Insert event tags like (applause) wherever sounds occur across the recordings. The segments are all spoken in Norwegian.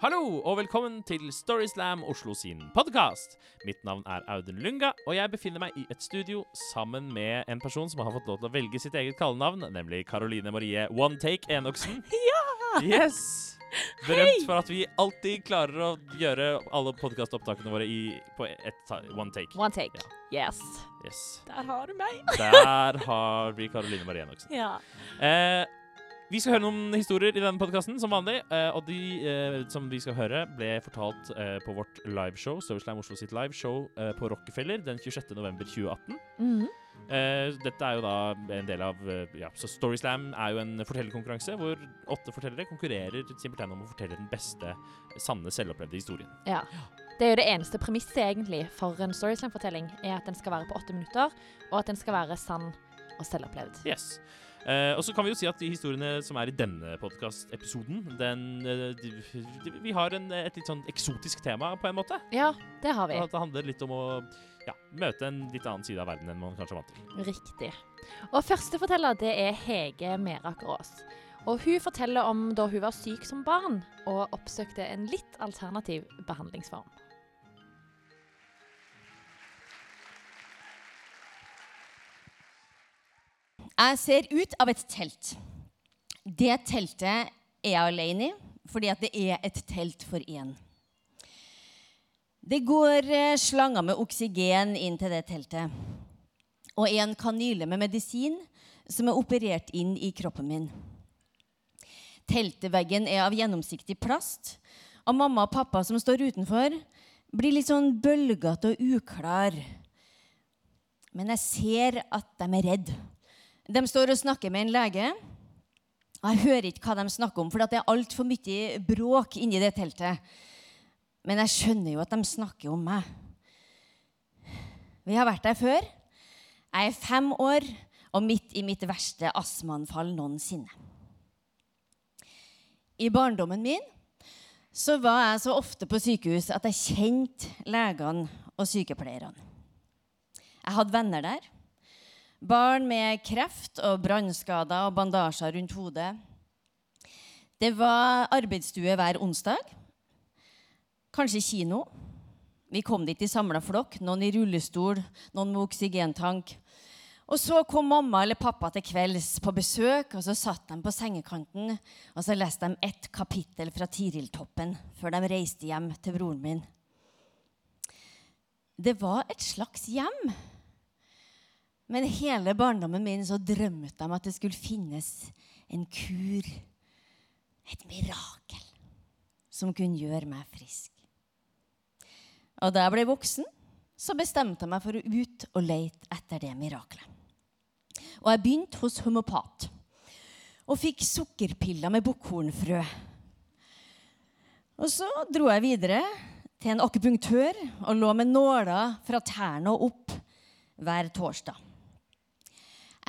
Hallo og velkommen til Storyslam Oslo sin podkast. Mitt navn er Audun Lunga, og jeg befinner meg i et studio sammen med en person som har fått lov til å velge sitt eget kallenavn, nemlig Caroline Marie One Take Enoksen. (laughs) Ja! Yes! Berømt for at vi alltid klarer å gjøre alle podkastopptakene våre i, på ett one take. One take. Yes. Yes. Der har du meg. Der har vi Caroline Marie Enoksen. Ja. Eh, vi skal høre noen historier i denne podkasten, som vanlig. Eh, og de eh, som vi skal høre, ble fortalt eh, på vårt liveshow, Storyslime Oslo sitt liveshow eh, på Rockefeller den 26.11.2018. Mhm. Eh, dette er jo da en del av eh, ja, Så Storyslam er jo en fortellerkonkurranse hvor åtte fortellere konkurrerer simpelthen om å fortelle den beste sanne, selvopplevde historien. ja. Det er jo det eneste premisset egentlig for en Storyslam-fortelling, er at den skal være på åtte minutter, og at den skal være sann og selvopplevd. Yes. Eh, og så kan vi jo si at de historiene som er i denne podkastepisoden, den uh, de, de, Vi har en, et litt sånn eksotisk tema, på en måte. Ja, det har vi. At det handler litt om å ja, møte en litt annen side av verden enn man kanskje er vant til. Riktig. Og første forteller det er Hege Meraker Aas. Og hun forteller om da hun var syk som barn og oppsøkte en litt alternativ behandlingsform. Jeg ser ut av et telt. Det teltet er jeg alene i, fordi det er et telt for én. Det går eh, slanger med oksygen inn til det teltet. Og en kanyle med medisin som er operert inn i kroppen min. Telteveggen er av gjennomsiktig plast. Og mamma og pappa som står utenfor, blir litt sånn bølgete og uklar. Men jeg ser at de er redde. De står og snakker med en lege. og Jeg hører ikke hva de snakker om, for det er altfor mye bråk inni det teltet. Men jeg skjønner jo at de snakker om meg. Vi har vært der før. Jeg er fem år og midt i mitt verste astmaanfall noensinne. I barndommen min så var jeg så ofte på sykehus at jeg kjente legene og sykepleierne. Jeg hadde venner der. Barn med kreft og brannskader og bandasjer rundt hodet. Det var arbeidsstue hver onsdag. Kanskje kino. Vi kom dit i samla flokk, noen i rullestol, noen med oksygentank. Og så kom mamma eller pappa til kvelds på besøk, og så satt de på sengekanten og så leste de ett kapittel fra Tiriltoppen før de reiste hjem til broren min. Det var et slags hjem. Men hele barndommen min så drømte om at det skulle finnes en kur, et mirakel, som kunne gjøre meg frisk. Og da jeg ble voksen, så bestemte jeg meg for å ut og lete etter det mirakelet. Og jeg begynte hos homopat og fikk sukkerpiller med bukkhornfrø. Og så dro jeg videre til en akupunktør og lå med nåler fra tærne og opp hver torsdag.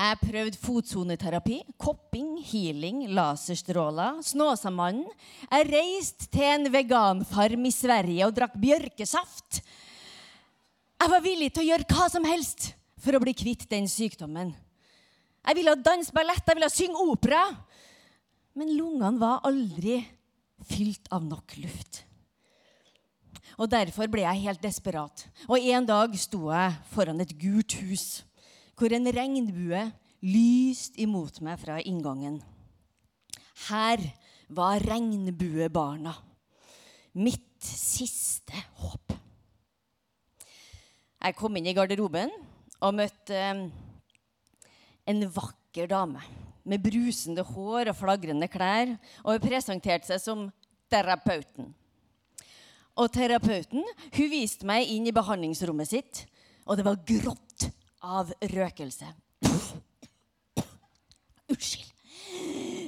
Jeg prøvde fotsoneterapi, kopping, healing, laserstråler, Snåsamannen. Jeg reiste til en veganfarm i Sverige og drakk bjørkesaft. Jeg var villig til å gjøre hva som helst for å bli kvitt den sykdommen. Jeg ville danse ballett, jeg ville synge opera. Men lungene var aldri fylt av nok luft. Og Derfor ble jeg helt desperat. Og En dag sto jeg foran et gult hus hvor en regnbue lyste imot meg fra inngangen. Her var regnbuebarna. Mitt siste håp. Jeg kom inn i garderoben og møtte eh, en vakker dame med brusende hår og flagrende klær. Og hun presenterte seg som terapeuten. Og terapeuten hun viste meg inn i behandlingsrommet sitt, og det var grått av røkelse. Unnskyld.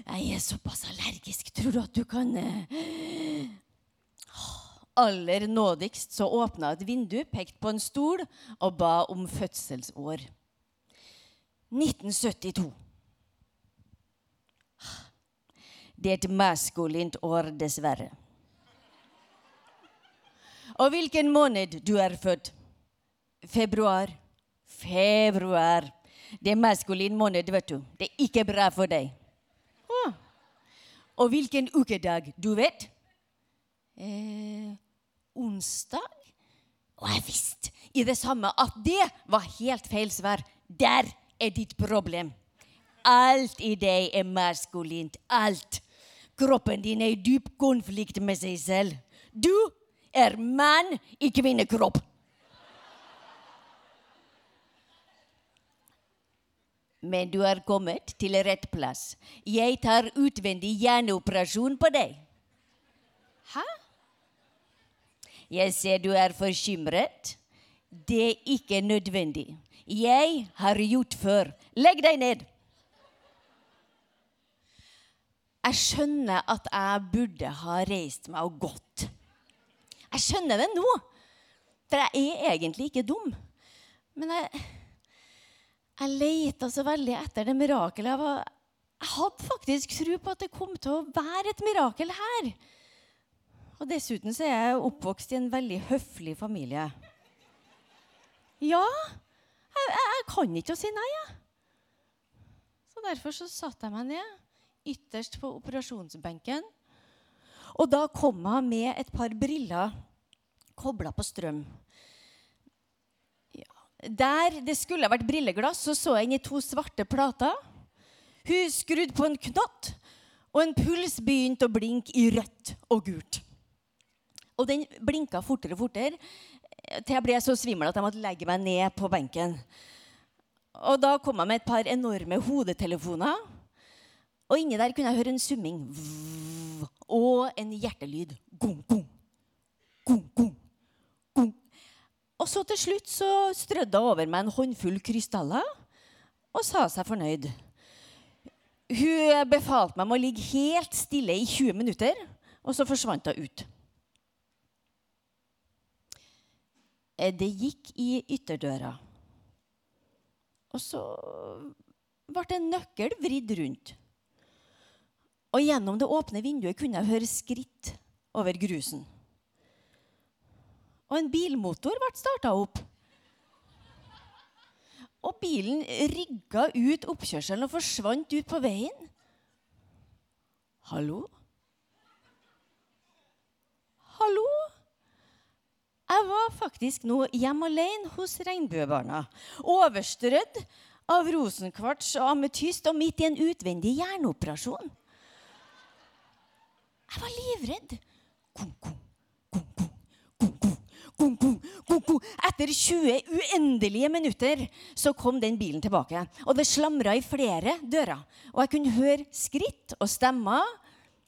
Jeg er såpass allergisk. Tror du at du kan eh, Aller nådigst så åpna et vindu, pekte på en stol og ba om fødselsår. 1972. Det er et maskulint år, dessverre. Og hvilken måned du er født? Februar. Februar. Det er maskulin måned, vet du. Det er ikke bra for deg. Oh. Og hvilken ukedag du vet? eh, onsdag. Og jeg visste i det samme at det var helt feil svar. Der er ditt problem. Alt i deg er maskulint. Alt. Kroppen din er i dyp konflikt med seg selv. Du er mann i kvinnekropp. Men du er kommet til rett plass. Jeg tar utvendig hjerneoperasjon på deg. Hæ? Jeg ser du er forkymret. Det er ikke nødvendig. Jeg har gjort før. Legg deg ned. Jeg skjønner at jeg burde ha reist meg og gått. Jeg skjønner det nå, for jeg er egentlig ikke dum. Men jeg, jeg leita så veldig etter det mirakelet. Jeg, jeg hadde faktisk tro på at det kom til å være et mirakel her. Og dessuten så er jeg oppvokst i en veldig høflig familie. Ja, jeg, jeg, jeg kan ikke å si nei, jeg. Så derfor så satte jeg meg ned ytterst på operasjonsbenken. Og da kom hun med et par briller kobla på strøm. Der det skulle vært brilleglass, så så jeg inn i to svarte plater. Hun skrudde på en knott, og en puls begynte å blinke i rødt og gult. Og den blinka fortere og fortere til jeg ble så svimmel at jeg måtte legge meg ned på benken. Og da kom jeg med et par enorme hodetelefoner. Og inni der kunne jeg høre en summing og en hjertelyd. Gung, gung, gung, gung. Og så til slutt så strødde hun over meg en håndfull krystaller og sa seg fornøyd. Hun befalte meg om å ligge helt stille i 20 minutter, og så forsvant hun ut. Eh, Det gikk i ytterdøra. Og så ble en nøkkel vridd rundt. Og gjennom det åpne vinduet kunne jeg høre skritt over grusen. Og en bilmotor ble starta opp. Og bilen rygga ut oppkjørselen og forsvant ut på veien. Hallo? Hallo? Jeg var faktisk nå hjemme alene hos regnbuebarna. Overstrødd av rosenkvarts og ametyst og midt i en utvendig hjerneoperasjon. Jeg var livredd. Kong, gung, gung, gung, gung. Etter 20 uendelige minutter så kom den bilen tilbake. Og det slamra i flere dører. Og jeg kunne høre skritt og stemmer.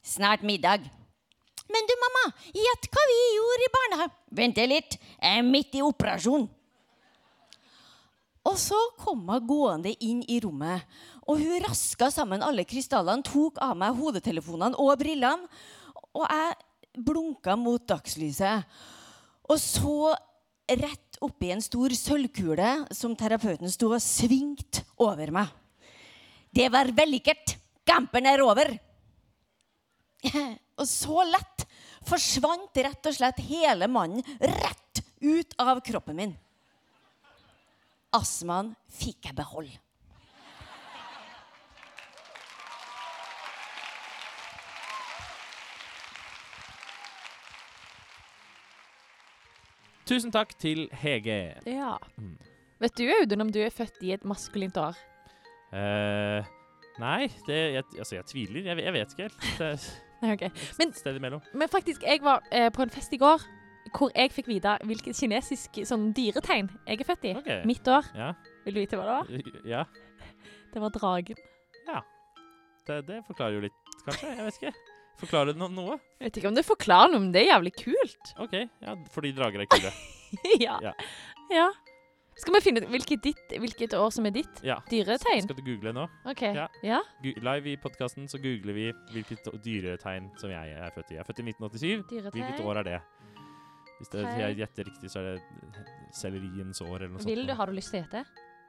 Snart middag. Men du, mamma, gjett hva vi gjorde i barnehagen. Vent litt, jeg er midt i operasjon. Og så kom hun gående inn i rommet, og hun raska sammen alle krystallene, tok av meg hodetelefonene og brillene, og jeg blunka mot dagslyset. Og så rett oppi en stor sølvkule som terapeuten sto og svingte over meg. Det var vellykket. Kampen er over. (laughs) Og så lett forsvant rett og slett hele mannen rett ut av kroppen min. Astmaen fikk jeg beholde. Tusen takk til Hege. Ja. Mm. Vet du, Audun, om du er født i et maskulint år? Eh, nei, det, jeg, altså, jeg tviler. Jeg, jeg vet ikke helt. Det er (laughs) Nei, ok. Men- et sted imellom. Men faktisk, jeg var eh, på en fest i går hvor jeg fikk vite hvilket kinesisk sånn, dyretegn jeg er født i. Ok. Mitt år. Ja. Vil du vite hva det var? ja. Det var dragen. Det, det forklarer jo litt, kanskje. Jeg vet ikke. Forklarer det no noe? Jeg vet ikke om det forklarer noe, men det er jævlig kult. OK. Ja, fordi drager er kule. (laughs) ja. Ja. ja. Skal vi finne ut hvilket, ditt, hvilket år som er ditt Ja. dyretegn? Skal du google nå? OK. Ja. Ja. Live i podkasten så googler vi hvilket dyretegn som jeg er født i. Jeg er født i 1987. Hvilket år er det? Hvis det, jeg gjetter riktig, så er det selleriens år eller noe sånt. Vil du, har du lyst til å gjette?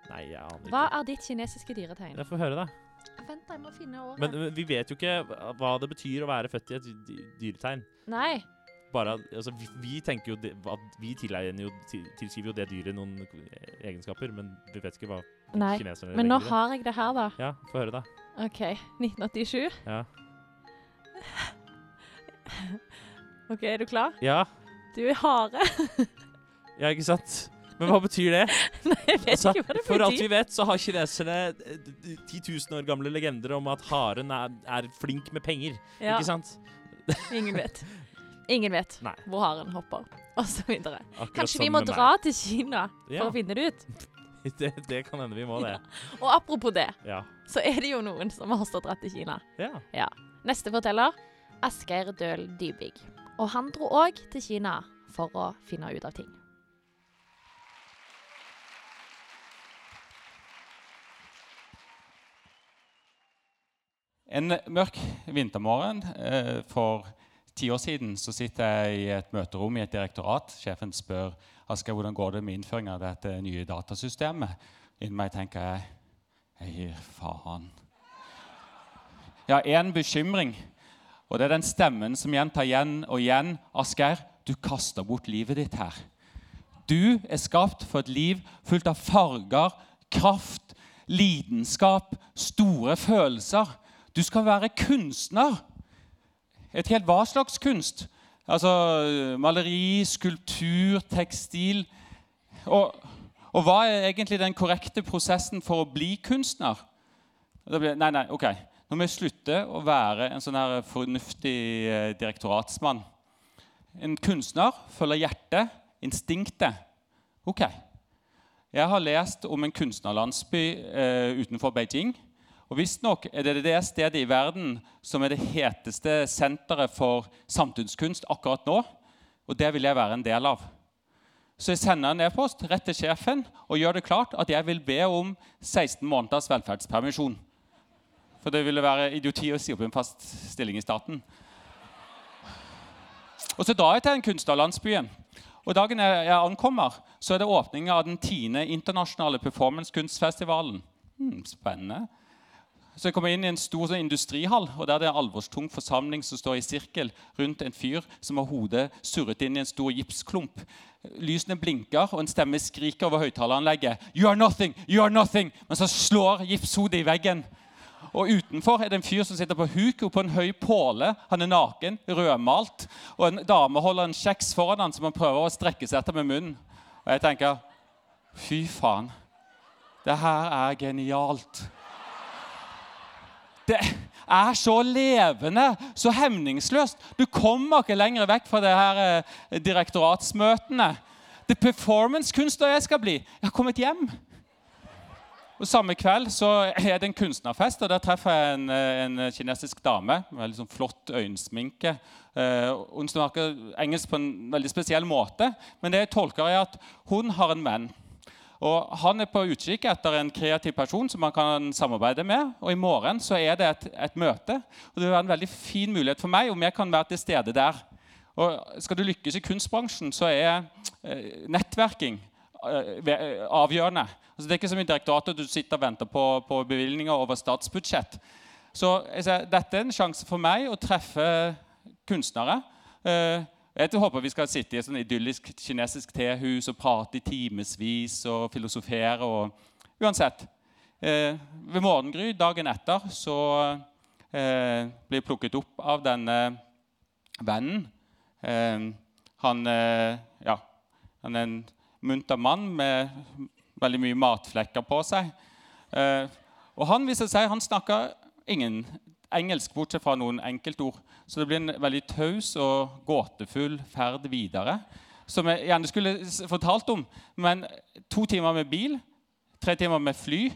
Nei, jeg aner ikke. Hva er ditt kinesiske dyretegn? Jeg får høre, da. Vent, jeg må finne året. Men men vi vet jo ikke hva det betyr å være født i et dyretegn. Nei. Bare, altså, vi, vi tenker jo det, at vi jo, tilskriver jo det dyret noen egenskaper, men vi vet ikke hva Nei. kineserne Men nå har jeg det her, da. Ja, få høre, da. OK. 1987. Ja. OK, er du klar? Ja. Du er hare. ja, ikke sant? Men hva betyr det? (laughs) Nei, jeg vet Altså, ikke hva det betyr. for alt vi vet, så har kineserne eh, d- 10 000 år gamle legender om at haren er, er flink med penger. Ja, Ikke sant? ingen (laughs) vet. Ingen vet Nei. hvor haren hopper. (laughs) Akkurat Kanskje vi må dra dra til Kina Ja. for å finne det ut. Det, det kan hende vi må det. Og apropos det, Ja. så er det jo noen som har stått rett til Kina. ja. Neste forteller Asgeir Døhl Dybvig. Og han dro òg til Kina for å finne ut av ting. En mørk vintermorgen eh, for ti år siden så sitter jeg i et møterom i et direktorat. Sjefen spør Asker, hvordan går det med innføring av dette nye datasystemet. Inni meg tenker jeg jeg gir faen. Jeg har én bekymring, og det er den stemmen som gjentar igjen og igjen. Asgeir, du kaster bort livet ditt her. Du er skapt for et liv fullt av farger, kraft, lidenskap, store følelser. Du skal være kunstner. Et helt hva slags kunst. Altså maleri, skulptur, tekstil. Og, og hva er egentlig den korrekte prosessen for å bli kunstner? Nei, nei, ok. Nå må jeg slutte å være en sånn her fornuftig eh, direktoratsmann. En kunstner følger hjertet, instinktet. Ok. Jeg har lest om en kunstnerlandsby eh, utenfor Beijing. Og Visstnok er det det stedet i verden som er det heteste senteret for samtidskunst akkurat nå. Og det vil jeg være en del av. Så jeg sender en e-post rett til sjefen og gjør det klart at jeg vil be om 16 måneders velferdspermisjon. For det ville være idioti å si opp en fast stilling i staten. Og så drar jeg til den kunstnerlandsbyen. Og dagen jeg ankommer, så er det åpning av den tiende internasjonale performancekunstfestivalen. Hmm, spennende. Så jeg kommer inn i en stor sånn, industrihall, og der er det en alvorstung forsamling som står i sirkel rundt en fyr som har hodet surret inn i en stor gipsklump. Lysene blinker, og en stemme skriker over høyttaleranlegget. You are nothing! You are nothing! Men så slår gipshodet i veggen. Og utenfor er det en fyr som sitter på huk på en høy påle. Han er naken, rødmalt, og en dame holder en kjeks foran han som han prøver å strekke seg etter med munnen. Og jeg tenker Fy faen. Det her er genialt. Det er så levende, så hemningsløst. Du kommer ikke lenger vekk fra det her eh, direktoratsmøtene. Det er performancekunstner jeg skal bli. Jeg har kommet hjem. Og Samme kveld så er det en kunstnerfest, og der treffer jeg en, eh, en kinesisk dame med veldig sånn flott øyensminke. Eh, hun snakker engelsk på en veldig spesiell måte, men det jeg tolker er at hun har en venn. Og Han er på utkikk etter en kreativ person som han kan samarbeide med. Og I morgen så er det et, et møte, og det vil være en veldig fin mulighet for meg om jeg kan være til stede der. Og Skal du lykkes i kunstbransjen, så er eh, nettverking eh, avgjørende. Altså, det er ikke som i direktoratet du sitter og venter på, på bevilgninger over statsbudsjett. Så sier, dette er en sjanse for meg å treffe kunstnere. Eh, jeg håper vi skal sitte i et sånn idyllisk kinesisk tehus og prate i timevis og filosofere. og Uansett. Eh, ved morgengry dagen etter så eh, blir jeg plukket opp av denne vennen. Eh, han, eh, ja, han er en munter mann med veldig mye matflekker på seg. Eh, og han viser seg, han snakker ingen engelsk, bortsett fra noen enkeltord. Så det blir en veldig taus og gåtefull ferd videre. Som jeg gjerne skulle fortalt om. Men to timer med bil, tre timer med fly,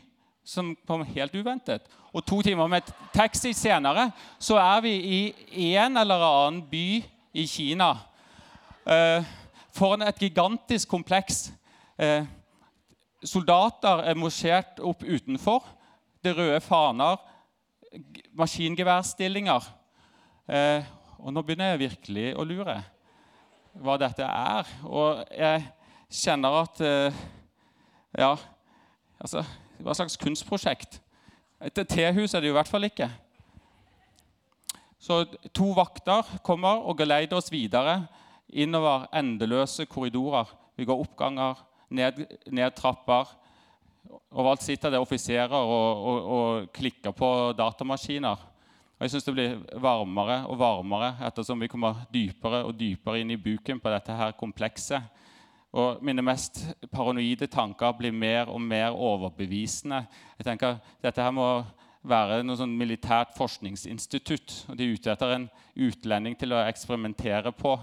som kom helt uventet. Og to timer med taxi senere, så er vi i en eller annen by i Kina. Eh, foran et gigantisk kompleks. Eh, soldater er mosjert opp utenfor. Det røde faner, maskingeværstillinger. Eh, og nå begynner jeg virkelig å lure hva dette er. Og jeg kjenner at eh, Ja, altså Hva slags kunstprosjekt? Et tehus er det jo i hvert fall ikke. Så to vakter kommer og geleider oss videre innover endeløse korridorer. Vi går oppganger, ned, ned trapper. Overalt sitter det offiserer og, og, og klikker på datamaskiner. Og jeg syns det blir varmere og varmere ettersom vi kommer dypere og dypere inn i buken på dette her komplekset. Og mine mest paranoide tanker blir mer og mer overbevisende. Jeg tenker Dette her må være noe sånn militært forskningsinstitutt. og De er ute etter en utlending til å eksperimentere på.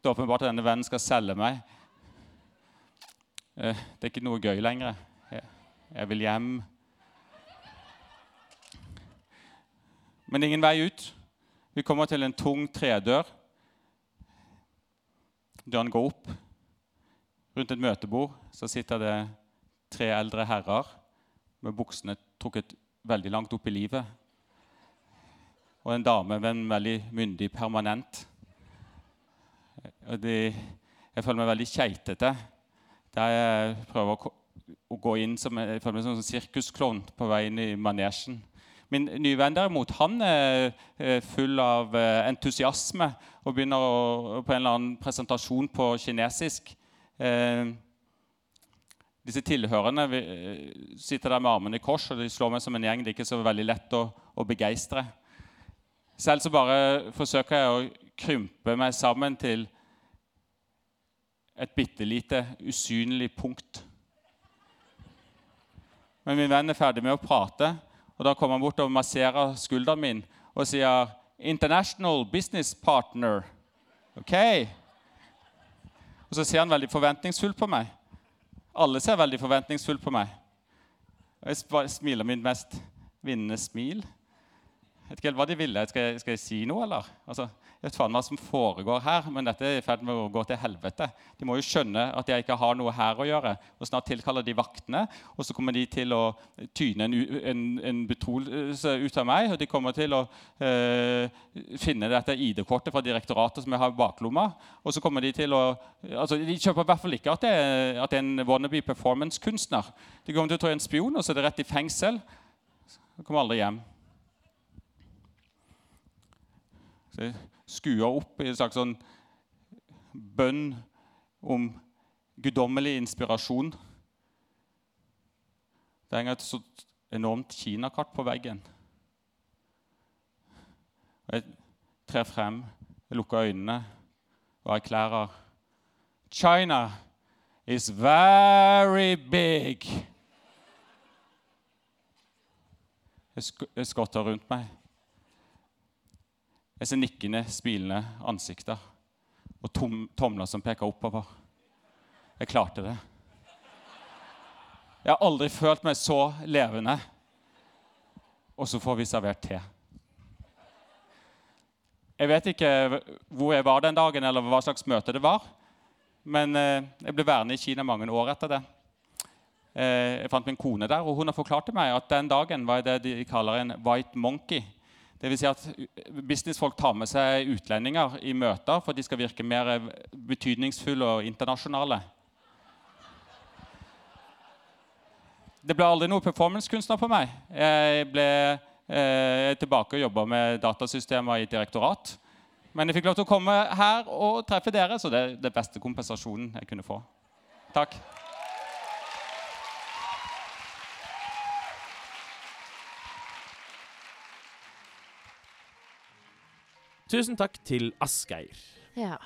Det er åpenbart at denne vennen skal selge meg. Eh, Det er ikke noe gøy lenger. Jeg, vil hjem. Men ingen vei ut. Vi kommer til en tung tredør. Døren går opp. Rundt et møtebord så sitter det tre eldre herrer med buksene trukket veldig langt opp i livet. Og en dame med en veldig myndig permanent. Og de, jeg føler meg veldig keitete der jeg prøver å, gå inn som jeg føler meg som en sirkusklovn på vei inn i manesjen. Min nye venn derimot, han er full av eh, entusiasme og begynner å, på en eller annen presentasjon på kinesisk. Eh, disse tilhørende vi, eh, sitter der med armene i kors, og de slår meg som en gjeng. Det er ikke så veldig lett å, å begeistre. Selv så bare forsøker jeg å krympe meg sammen til et bitte lite usynlig punkt. Men min venn er ferdig med å prate, og da kommer han bort og masserer skulderen min og sier 'International business partner'. Ok? Og så ser han veldig forventningsfull på meg. Alle ser veldig forventningsfull på meg. Og jeg smiler mitt mest vinnende smil. Jeg vet ikke helt hva de ville. Skal jeg, skal jeg si noe, eller? Altså, vet faen hva som foregår her, men dette er i ferd med å gå til helvete. De må jo skjønne at jeg ikke har noe her å gjøre. Og Snart tilkaller de vaktene, og så kommer de til å tyne en, en, en betroelse ut av meg. Og de kommer til å øh, finne dette ID-kortet fra direktoratet som jeg har i baklomma. Og så kommer de til å altså De kjøper i hvert fall ikke at det at det er en wannabe performance-kunstner. De kommer til å tro en spion, og så er det rett i fengsel. Så kommer aldri hjem. Så jeg opp i en slags sånn bønn om guddommelig inspirasjon. Det henger et så enormt kinakart på veggen. Jeg trer frem, jeg lukker øynene og erklærer China is very big. Jeg skotter rundt meg. Jeg ser nikkende, smilende ansikter og tom, tomler som peker oppover. Jeg klarte det. Jeg har aldri følt meg så levende. Og så får vi servert te. Jeg vet ikke hvor jeg var den dagen, eller hva slags møte det var. Men eh, jeg ble værende i Kina mange år etter det. Eh, jeg fant min kone der, og hun har forklart til meg at den dagen var det de kaller en white monkey. Det vil si at businessfolk tar med seg utlendinger i møter for at de skal virke mer betydningsfulle og internasjonale. Det ble aldri noe performancekunstner på meg. Jeg ble eh, tilbake og jobba med datasystemer i direktorat. Men jeg fikk lov til å komme her og treffe dere, så det er det beste kompensasjonen jeg kunne få. Takk. Tusen takk til Asgeir. Ja.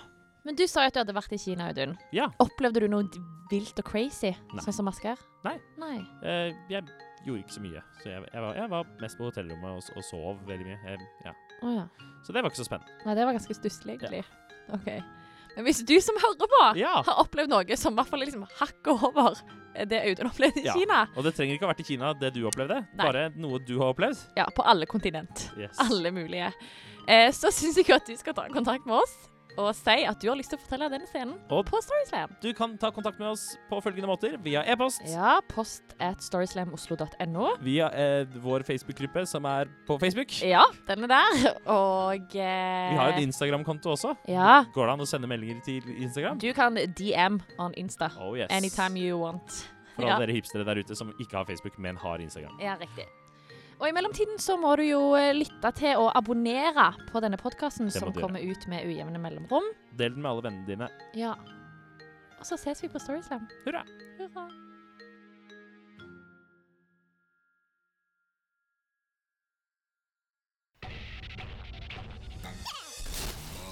Men du sa jo at du hadde vært i Kina, Audun. Ja. Opplevde du noe vilt og crazy, Nei. sånn som Asgeir? Nei. Nei. Eh, jeg gjorde ikke så mye. Så jeg, jeg, var, jeg var mest på hotellrommet og, og sov veldig mye. Jeg, ja. Oh, ja. Så det var ikke så spennende. Nei, det var ganske stusslig, egentlig. Ok. Hvis du som hører på, Ja. har opplevd noe som i hvert fall er liksom hakket over det Audun opplevde i Ja. Kina Og det trenger ikke å ha vært i Kina, det du opplevde. Nei. Bare noe du har opplevd. Ja, på alle kontinent. Yes. Alle mulige. Eh, så syns jeg at du skal ta kontakt med oss og si at du har lyst til å fortelle denne scenen Og- på Storyslam. Du kan ta kontakt med oss på følgende måter. Via e-post, Ja, post at storyslamoslo.no. via eh, vår Facebook-gruppe som er på Facebook. Ja, den er der. (laughs) Og eh, Vi har en Instagram-konto også. Ja. Går det an å sende meldinger til Instagram? Du kan DM on Insta Oh yes. anytime you want. For alle Ja. dere hipstere der ute som ikke har Facebook, men har Instagram. Ja, riktig. Og i mellomtiden så må du jo eh, lytte til og abonnere på denne podkasten som kommer ut med ujevne mellomrom. Del den med alle vennene dine. Ja. Og så ses vi på Storyslam. Hurra. Hurra.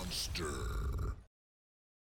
Monster.